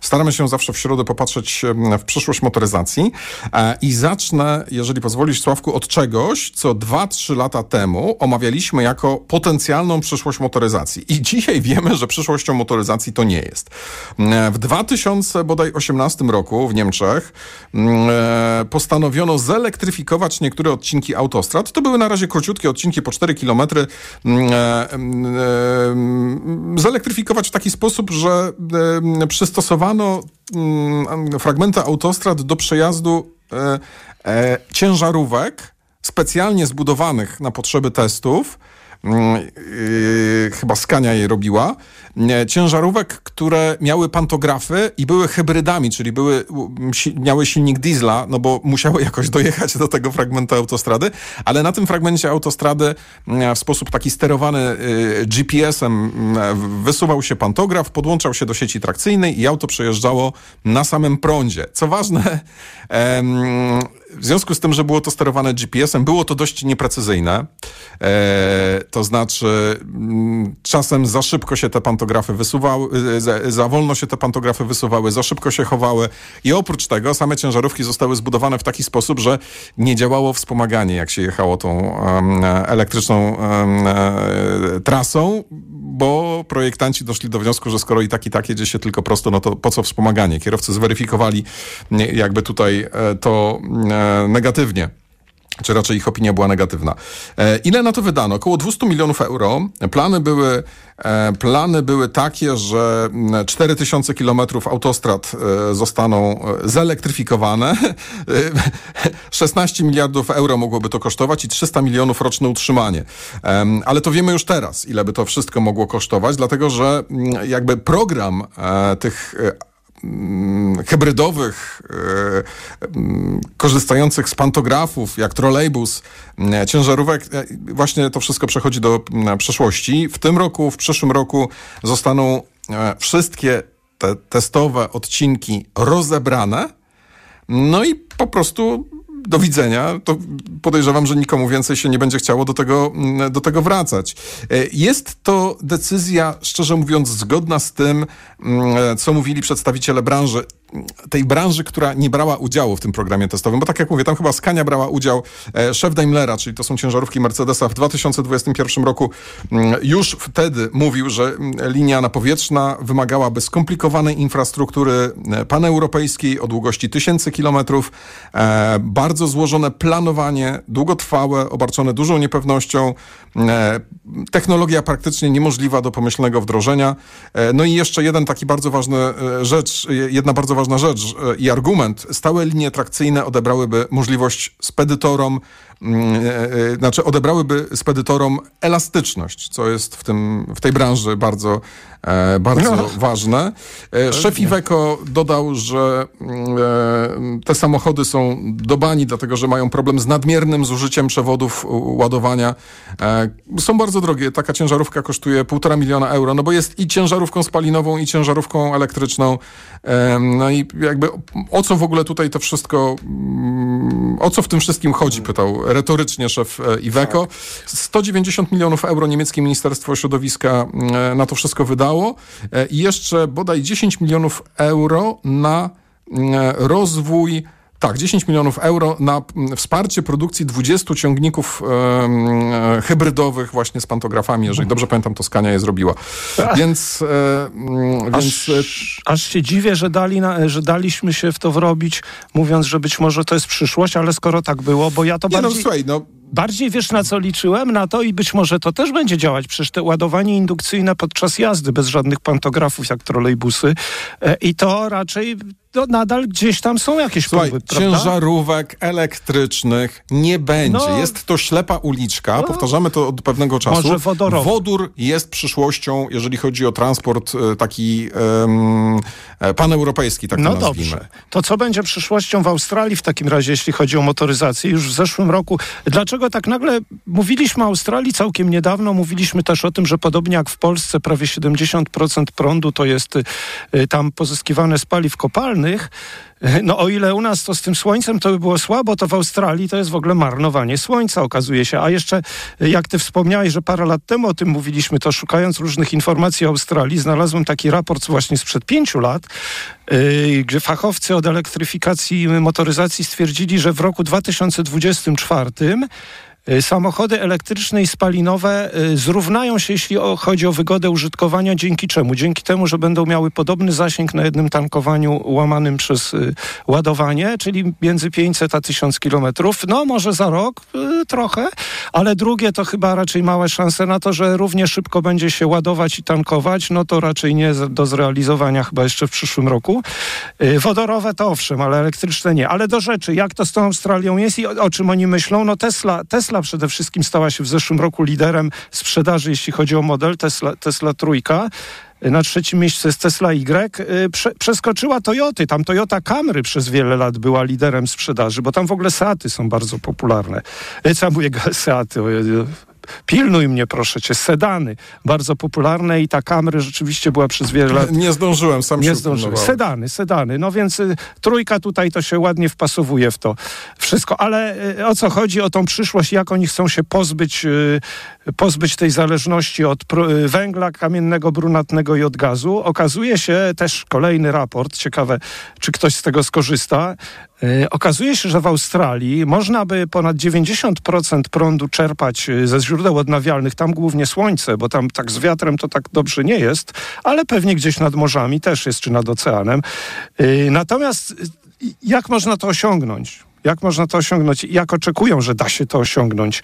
Staramy się zawsze w środę popatrzeć w przyszłość motoryzacji e, i zacznę, jeżeli pozwolisz Sławku, od czegoś, co 2-3 lata temu omawialiśmy jako potencjalną przyszłość motoryzacji. I dzisiaj wiemy, że przyszłością motoryzacji to nie jest. E, w 2018 roku w Niemczech e, postanowiono zelektryfikować niektóre odcinki autostrad. To były na razie króciutkie odcinki po 4 km. Zelektryfikować w taki sposób, że przy przystosowano mm, fragmenty autostrad do przejazdu e, e, ciężarówek specjalnie zbudowanych na potrzeby testów yy, chyba Skania je robiła, ciężarówek, które miały pantografy i były hybrydami, czyli były, miały silnik diesla, no bo musiały jakoś dojechać do tego fragmentu autostrady, ale na tym fragmencie autostrady w sposób taki sterowany yy, GPS-em wysuwał się pantograf, podłączał się do sieci trakcyjnej i auto przejeżdżało na samym prądzie. Co ważne, w związku z tym, że było to sterowane GPS-em, było to dość nieprecyzyjne. E, to znaczy, mm, czasem za szybko się te pantografy wysuwały, za, za, wolno się te pantografy wysuwały, za szybko się chowały. I oprócz tego same ciężarówki zostały zbudowane w taki sposób, że nie działało wspomaganie, jak się jechało tą elektryczną e, trasą, bo projektanci doszli do wniosku, że skoro i tak i tak jedzie się tylko prosto, no to po co wspomaganie? Kierowcy zweryfikowali jakby tutaj e, to e, negatywnie czy raczej ich opinia była negatywna. E, ile na to wydano? Około 200 milionów euro. Plany były, plany były takie, że 4000 kilometrów autostrad zostaną zelektryfikowane. 16 miliardów euro mogłoby to kosztować i 300 milionów roczne utrzymanie. Ale to wiemy już teraz, ile by to wszystko mogło kosztować, dlatego że jakby program tych Mm, hybrydowych, e, mm, korzystających z pantografów, jak trolejbus, mm, ciężarówek, e, właśnie to wszystko przechodzi do przeszłości. W tym roku, w przyszłym roku zostaną e, wszystkie te testowe odcinki rozebrane, no i po prostu do widzenia, to podejrzewam, że nikomu więcej się nie będzie chciało do tego, do tego wracać. Jest to decyzja, szczerze mówiąc, zgodna z tym, co mówili przedstawiciele branży tej branży, która nie brała udziału w tym programie testowym, bo tak jak mówię, tam chyba Skania brała udział, e, szef Daimlera, czyli to są ciężarówki Mercedesa w 2021 roku mm, już wtedy mówił, że mm, linia napowietrzna wymagałaby skomplikowanej infrastruktury e, paneuropejskiej o długości tysięcy kilometrów, e, bardzo złożone planowanie, długotrwałe, obarczone dużą niepewnością, technologia praktycznie niemożliwa do pomyślnego wdrożenia. No i jeszcze jeden taki bardzo ważny rzecz, jedna bardzo ważna ważna rzecz i argument. Stałe linie trakcyjne odebrałyby możliwość spedytorom znaczy odebrałyby spedytorom elastyczność, co jest w, tym, w tej branży bardzo, e, bardzo no. ważne. Szef Iveco dodał, że mm, te samochody są do bani, dlatego że mają problem z nadmiernym zużyciem przewodów ładowania. Są bardzo drogie. Taka ciężarówka kosztuje półtora miliona euro, no bo jest i ciężarówką spalinową, i ciężarówką elektryczną. No i jakby o co w ogóle tutaj to wszystko, mm, o co w tym wszystkim chodzi, pytał retorycznie szef e, Iveco. 190 milionów euro niemieckie Ministerstwo Środowiska e, na to wszystko wydało e, i jeszcze bodaj 10 milionów euro na rozwój tak, 10 milionów euro na wsparcie produkcji 20 ciągników e, hybrydowych właśnie z pantografami. Jeżeli dobrze pamiętam, to Skania je zrobiła. Więc, e, więc... Aż, aż, się dziwię, że, dali na, że daliśmy się w to wrobić, mówiąc, że być może to jest przyszłość, ale skoro tak było, bo ja to Nie no, bardziej... No, słuchaj, no bardziej wiesz na co liczyłem? Na to i być może to też będzie działać. Przecież te ładowanie indukcyjne podczas jazdy bez żadnych pantografów jak trolejbusy e, i to raczej to nadal gdzieś tam są jakieś Słuchaj, próby, ciężarówek elektrycznych nie będzie. No, jest to ślepa uliczka. No, Powtarzamy to od pewnego czasu. Może wodorowy. Wodór jest przyszłością, jeżeli chodzi o transport e, taki um, paneuropejski, tak no to nazwijmy. Dobrze. To co będzie przyszłością w Australii w takim razie, jeśli chodzi o motoryzację? Już w zeszłym roku. Dlaczego tak nagle mówiliśmy o Australii całkiem niedawno? Mówiliśmy też o tym, że podobnie jak w Polsce prawie 70% prądu to jest y, tam pozyskiwane z paliw kopalnych. No o ile u nas to z tym słońcem to by było słabo, to w Australii to jest w ogóle marnowanie słońca, okazuje się. A jeszcze, jak ty wspomniałeś, że parę lat temu o tym mówiliśmy, to szukając różnych informacji o Australii, znalazłem taki raport właśnie sprzed pięciu lat, yy, gdzie fachowcy od elektryfikacji motoryzacji stwierdzili, że w roku 2024 Y, samochody elektryczne i spalinowe y, zrównają się, jeśli chodzi o wygodę użytkowania. Dzięki czemu? Dzięki temu, że będą miały podobny zasięg na jednym tankowaniu łamanym przez y, ładowanie, czyli między 500 a 1000 kilometrów. No, może za rok trochę, ale drugie to chyba raczej małe szanse na to, że równie szybko będzie się ładować i tankować. No to raczej nie do zrealizowania chyba jeszcze w przyszłym roku. Wodorowe to owszem, ale elektryczne nie. Ale do rzeczy, jak to z tą Australią jest i o, o czym oni myślą? No Tesla, Tesla Tesla przede wszystkim stała się w zeszłym roku liderem sprzedaży, jeśli chodzi o model Tesla, Tesla Trójka. Na trzecim miejscu jest Tesla Y. Y, prze, przeskoczyła Toyoty. Tam Toyota Camry przez wiele lat była liderem sprzedaży, bo tam w ogóle Seaty są bardzo popularne. Y, co mówię, Seaty, pilnuj mnie proszę cię, sedany, bardzo popularne i ta Camry rzeczywiście była przez wiele lat... Nie zdążyłem, sam nie się zdążyłem. Sedany, sedany, no więc y, trójka tutaj to się ładnie wpasowuje w to wszystko, ale y, o co chodzi, o tą przyszłość, jak oni chcą się pozbyć, y, pozbyć tej zależności od y, węgla kamiennego, brunatnego i od gazu. Okazuje się też kolejny raport, ciekawe, czy ktoś z tego skorzysta, Okazuje się, że w Australii można by ponad 90% prądu czerpać ze źródeł odnawialnych, tam głównie słońce, bo tam tak z wiatrem to tak dobrze nie jest, ale pewnie gdzieś nad morzami też jest, czy nad oceanem. Y, natomiast jak można to osiągnąć? Jak można to osiągnąć? Jak oczekują, że da się to osiągnąć?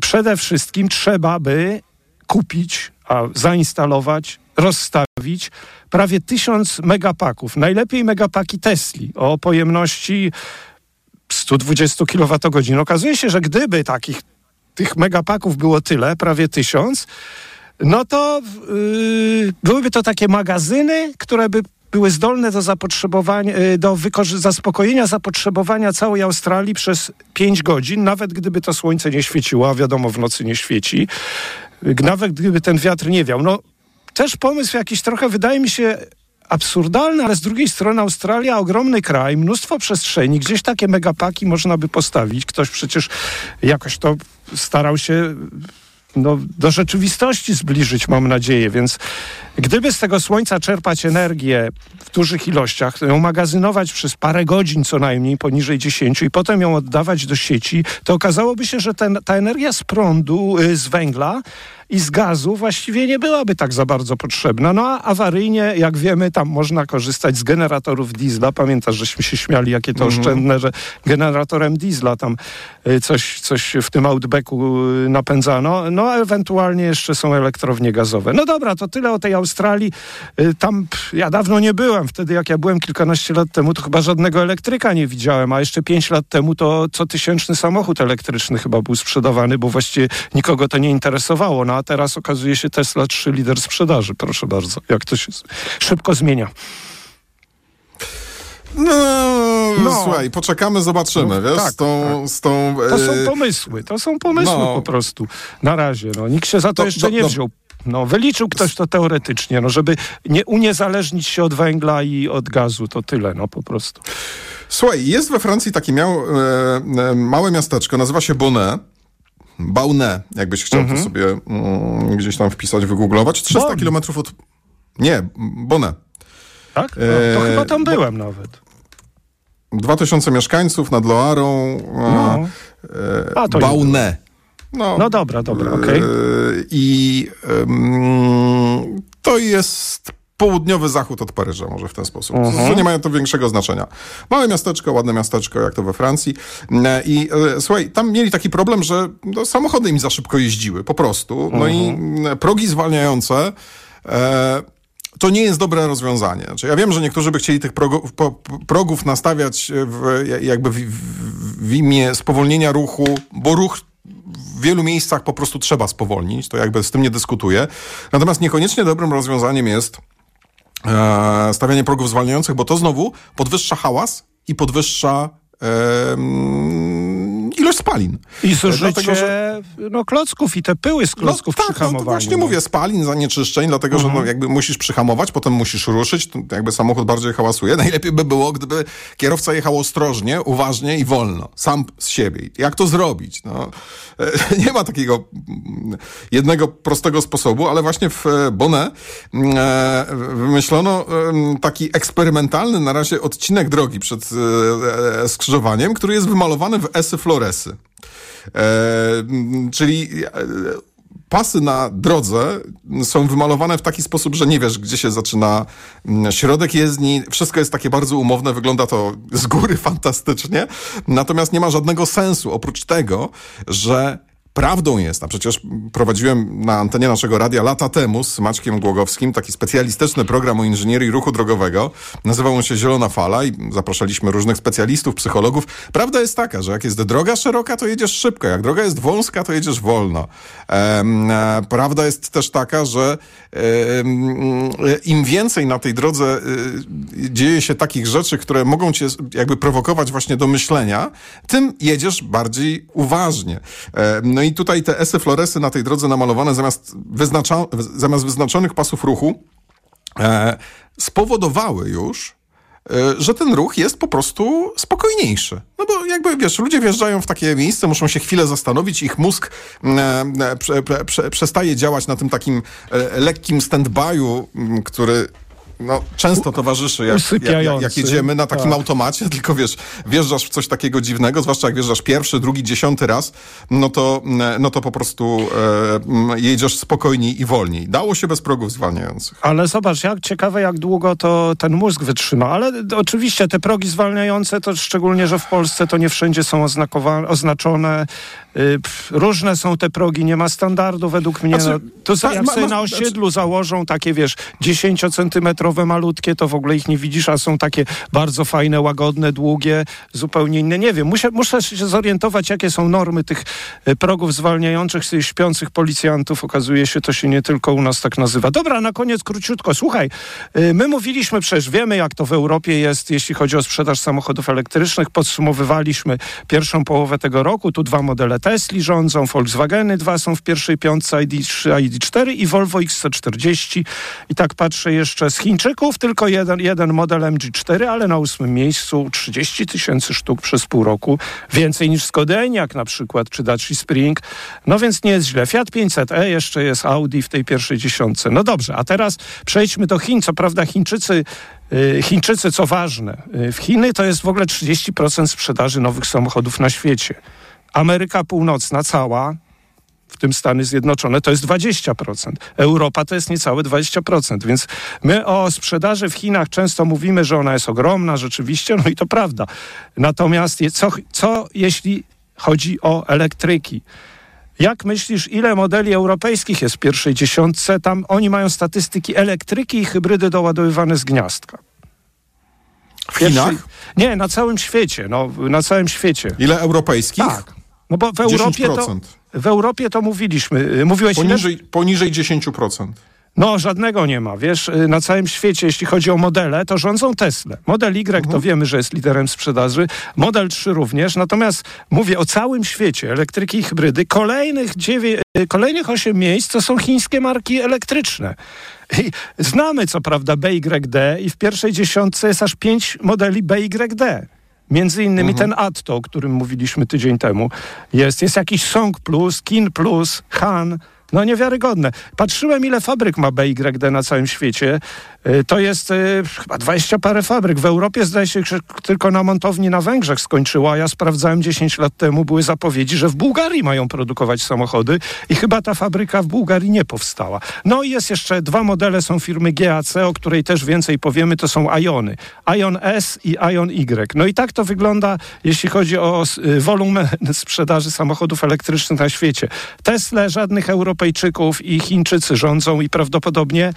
Przede wszystkim trzeba by kupić, a zainstalować, rozstawić prawie tysiąc megapaków. Najlepiej megapaki Tesli o pojemności 120 kWh. Okazuje się, że gdyby takich tych megapaków było tyle, prawie tysiąc, no to yy, byłyby to takie magazyny, które by były zdolne do zapotrzebowania, y, do zaspokojenia zapotrzebowania całej Australii przez 5 godzin, nawet gdyby to słońce nie świeciło, a wiadomo w nocy nie świeci, nawet gdyby ten wiatr nie wiał. No też pomysł jakiś trochę wydaje mi się absurdalne, ale z drugiej strony Australia ogromny kraj, mnóstwo przestrzeni, gdzieś takie megapaki można by postawić. Ktoś przecież jakoś to starał się no, do rzeczywistości zbliżyć, mam nadzieję. Więc gdyby z tego słońca czerpać energię w dużych ilościach, ją magazynować przez parę godzin co najmniej, poniżej 10 i potem ją oddawać do sieci, to okazałoby się, że ten, ta energia z prądu, y, z węgla, i z gazu właściwie nie byłaby tak za bardzo potrzebna. No a awaryjnie, jak wiemy, tam można korzystać z generatorów diesla. Pamiętasz, żeśmy się śmiali, jakie to mhm. oszczędne, że generatorem diesla tam y, coś, coś w tym outbacku y, napędzano. No a ewentualnie jeszcze są elektrownie gazowe. No dobra, to tyle o tej Australii. Y, tam ja dawno nie byłem. Wtedy jak ja byłem kilkanaście lat temu, to chyba żadnego elektryka nie widziałem, a jeszcze pięć lat temu to co tysięczny samochód elektryczny chyba był sprzedawany, bo właściwie nikogo to nie interesowało. No a teraz okazuje się Tesla 3 lider sprzedaży. Proszę bardzo, jak to się szybko zmienia. No, no, słuchaj, poczekamy, zobaczymy, no, wiesz, tak, z tą... Tak. Z tą To są e, pomysły, to są pomysły no. po prostu. Na razie, no. Nikt się za to, to jeszcze to, nie wziął. No, wyliczył ktoś to teoretycznie, no, żeby nie uniezależnić się od węgla i od gazu, to tyle, no po prostu. Słuchaj, jest we Francji takie miał, e, e, małe miasteczko, nazywa się Bonnet. Baune, jakbyś chciał -hmm. to sobie mm, gdzieś tam wpisać, wygooglować. 300 bon. kilometrów od... Nie, Bonnet. Tak? No, to e... chyba tam byłem nawet. 2000 mieszkańców nad Loarą. No. E... A, to Baune. No, no dobra, dobra, okej. Okay. E... I to jest południowy zachód od Paryża, może w ten sposób. -huh. Nie mają to większego znaczenia. Małe miasteczko, ładne miasteczko, jak to we Francji. E, I e, słuchaj, tam mieli taki problem, że no, samochody im za szybko jeździły, po prostu. No i mhm. progi zwalniające. E, to nie jest dobre rozwiązanie. Znaczy, ja wiem, że niektórzy by chcieli tych progów, progów nastawiać w, jakby w, w imię spowolnienia ruchu, bo ruch w wielu miejscach po prostu trzeba spowolnić, to jakby z tym nie dyskutuję. Natomiast niekoniecznie dobrym rozwiązaniem jest e, stawianie progów zwalniających, bo to znowu podwyższa hałas i podwyższa ilość spalin. I zużycie dlatego, że... no, klocków i te pyły z klocków no, tak. No, właśnie no. mówię, spalin, zanieczyszczeń, dlatego mhm. że no, mhm. jakby musisz przyhamować, potem musisz ruszyć, jakby samochód bardziej hałasuje. Najlepiej by było, gdyby kierowca jechał ostrożnie, uważnie i wolno, sam z siebie. Jak to zrobić? No, nie ma takiego jednego prostego sposobu, ale właśnie w Bonnet e, wymyślono taki eksperymentalny na razie odcinek drogi przed e, skrzyżowaniem, który jest wymalowany w esy floresy. E, czyli pasy na drodze są wymalowane w taki sposób, że nie wiesz, gdzie się zaczyna środek jezdni. Wszystko jest takie bardzo umowne, wygląda to z góry fantastycznie. Natomiast nie ma żadnego sensu oprócz tego, że Prawdą jest, a przecież prowadziłem na antenie naszego radia lata temu z Maćkiem Głogowskim taki specjalistyczny program o inżynierii ruchu drogowego. Nazywał on się Zielona Fala i zapraszaliśmy różnych specjalistów, psychologów. Prawda jest taka, że jak jest droga szeroka, to jedziesz szybko. Jak droga jest wąska, to jedziesz wolno. Ehm, prawda jest też taka, że im więcej na tej drodze y, dzieje się takich rzeczy, które mogą cię jakby prowokować właśnie do myślenia, tym jedziesz bardziej uważnie. No i tutaj te esy floresy na tej drodze namalowane zamiast, wyznacza, zamiast wyznaczonych pasów ruchu e, spowodowały już, e, że ten ruch jest po prostu spokojniejszy. No bo jakby, wiesz, ludzie wjeżdżają w takie miejsce, muszą się chwilę zastanowić, ich mózg e, e prze, prze, przestaje działać na tym takim e, lekkim stand-by'u, który no, często towarzyszy, jak, jak, jak jedziemy na takim tak. automacie, tylko wiesz, wjeżdżasz w coś takiego dziwnego, zwłaszcza jak wjeżdżasz pierwszy, drugi, dziesiąty raz, no to, no to po prostu e, jedziesz spokojniej i wolniej. Dało się bez progów zwalniających. Ale zobacz, jak ciekawe, jak długo to ten mózg wytrzyma. Ale oczywiście te progi zwalniające, to szczególnie, że w Polsce to nie wszędzie są oznaczone. Y, różne są te progi, nie ma standardu według mnie. Znaczy, no, to ta, jak ma, sobie ma, na osiedlu znaczy... założą takie, wiesz, 10-centymetrowe malutkie, to w ogóle ich nie widzisz, a są takie bardzo fajne, łagodne, długie, zupełnie inne. Nie wiem, muszę, muszę się zorientować, jakie są normy tych y, progów zwalniających śpiących policjantów. Okazuje się, to się nie tylko u nas tak nazywa. Dobra, na koniec króciutko. Słuchaj, y, my mówiliśmy przecież, wiemy jak to w Europie jest, jeśli chodzi o sprzedaż samochodów elektrycznych. Podsumowywaliśmy pierwszą połowę tego roku. Tu dwa modele Tesli rządzą, Volkswageny dwa są w pierwszej piątce, ID3, ID4 i Volvo XC40. I tak patrzę jeszcze z Chińczyków, tylko jeden, jeden model MG4, ale na ósmym miejscu 30 tysięcy sztuk przez pół roku. Więcej niż Skodeniak na przykład, czy Dacia Spring. No więc nie jest źle. Fiat 500e, jeszcze jest Audi w tej pierwszej dziesiątce. No dobrze, a teraz przejdźmy do Chin. Co prawda Chińczycy y, Chińczycy, co ważne, y, w Chiny to jest w ogóle 30% sprzedaży nowych samochodów na świecie. Ameryka Północna cała, w tym Stany Zjednoczone, to jest 20%. Europa to jest niecałe 20%. Więc my o sprzedaży w Chinach często mówimy, że ona jest ogromna, rzeczywiście, no i to prawda. Natomiast co, co jeśli chodzi o elektryki? Jak myślisz, ile modeli europejskich jest w pierwszej dziesiątce? Tam oni mają statystyki elektryki i hybrydy doładowywane z gniazdka. W Chinach? Nie, na całym świecie. No, na całym świecie. Ile europejskich? Tak. No bo w Europie 10%. to, w Europie to mówiliśmy. Y, mówiłeś poniżej, ile? poniżej 10%. No, żadnego nie ma. Wiesz, y, na całym świecie, jeśli chodzi o modele, to rządzą Tesla. Model Y mhm. to wiemy, że jest liderem sprzedaży. Model 3 również. Natomiast mówię o całym świecie, elektryki i hybrydy. Kolejnych, 9, y, kolejnych 8 miejsc to są chińskie marki elektryczne. I znamy co prawda BYD i w pierwszej dziesiątce jest aż 5 modeli BYD. Między innymi mhm. ten Atto, o którym mówiliśmy tydzień temu. Jest, jest jakiś Song Plus, Kin Plus, Han. No niewiarygodne. Patrzyłem, ile fabryk ma BYD na całym świecie. Y, to jest y, chyba 20 parę fabryk. W Europie zdaje się, że tylko na montowni na Węgrzech skończyła. Ja sprawdzałem 10 lat temu, były zapowiedzi, że w Bułgarii mają produkować samochody i chyba ta fabryka w Bułgarii nie powstała. No i jest jeszcze dwa modele, są firmy GAC, o której też więcej powiemy, to są Iony. Ion S i Ion Y. No i tak to wygląda, jeśli chodzi o y, wolumen sprzedaży samochodów elektrycznych na świecie. Tesla żadnych Europejczyków i Chińczycy rządzą i prawdopodobnie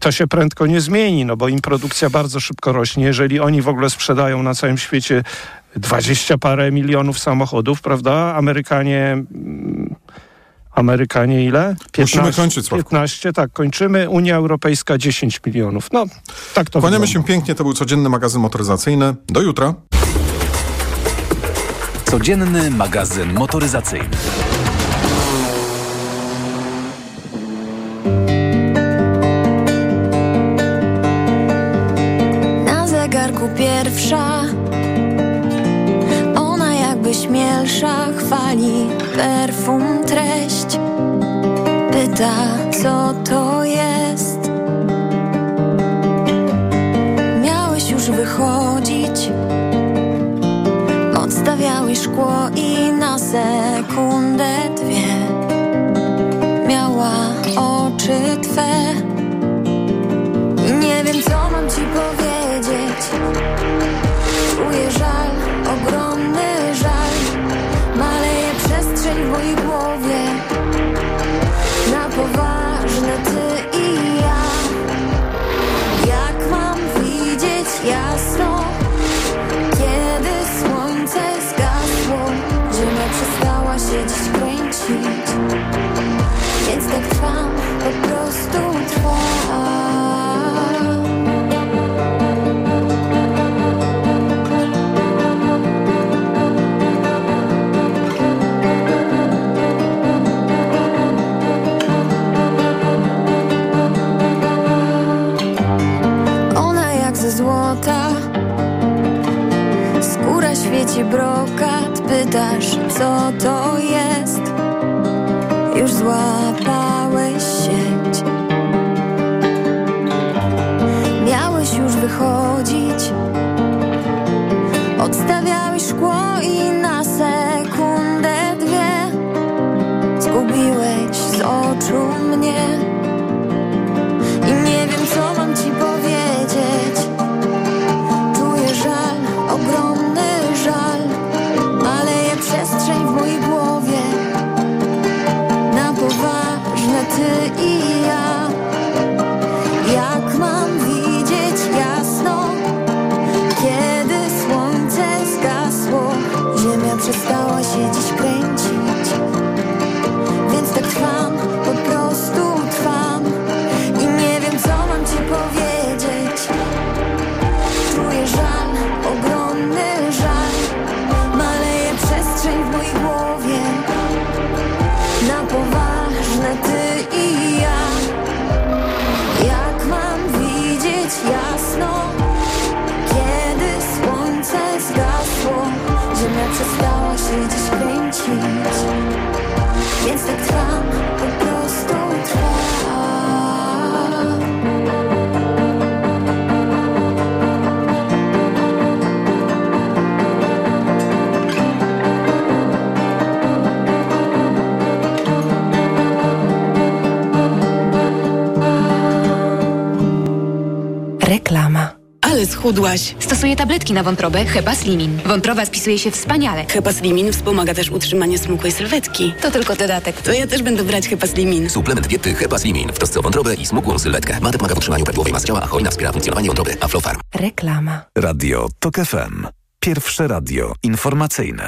to się prędko nie zmieni, no bo im produkcja bardzo szybko rośnie. Jeżeli oni w ogóle sprzedają na całym świecie dwadzieścia parę milionów samochodów, prawda? Amerykanie... Mm, Amerykanie ile? 15, Musimy kończyć, Sławku. 15, tak, kończymy. Unia Europejska 10 milionów. No, tak to Kłaniamy się pięknie, to był codzienny magazyn motoryzacyjny. Do jutra. Codzienny magazyn motoryzacyjny. Pierwsza. Ona jakby śmielsza chwali perfum treść. Pyta co to jest? Miałeś już wychodzić. Odstawiałeś szkło i na sekundę Żal, co to jest. Już złapałeś sieć. Miałeś już wychodzić. Odstawiałeś szkło i na sekundę dwie. Zgubiłeś z oczu mnie schudłaś. Stosuję tabletki na wątrobę Hepa Slimin. Wątroba spisuje się wspaniale. Hepaslimin wspomaga też utrzymanie smukłej sylwetki. To tylko dodatek. To ja też będę brać Hepaslimin. Suplement diety Hepaslimin w trosce o wątrobę i smukłą sylwetkę. Mate pomaga w utrzymaniu prawidłowej masy ciała, a cholina wspiera funkcjonowanie wątroby. Aflofarm. Reklama. Radio TOK FM. Pierwsze radio informacyjne.